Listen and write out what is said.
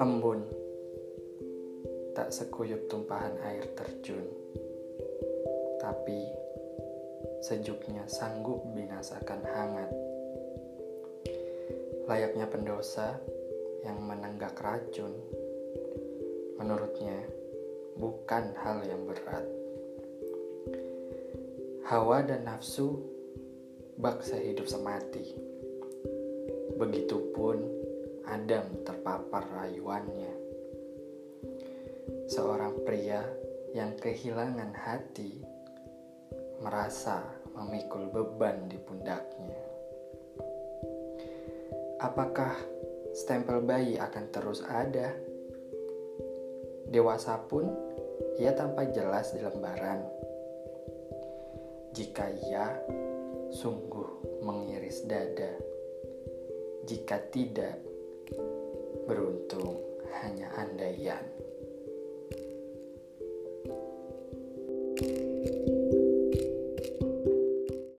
Embun tak sekuyup tumpahan air terjun, tapi sejuknya sanggup binasakan hangat. Layaknya pendosa yang menenggak racun, menurutnya bukan hal yang berat. Hawa dan nafsu bak sehidup semati. Begitupun Adam terpapar rayuannya. Seorang pria yang kehilangan hati merasa memikul beban di pundaknya. Apakah stempel bayi akan terus ada? Dewasa pun ia tampak jelas di lembaran. Jika ia sungguh mengiris dada, jika tidak, beruntung hanya andaian.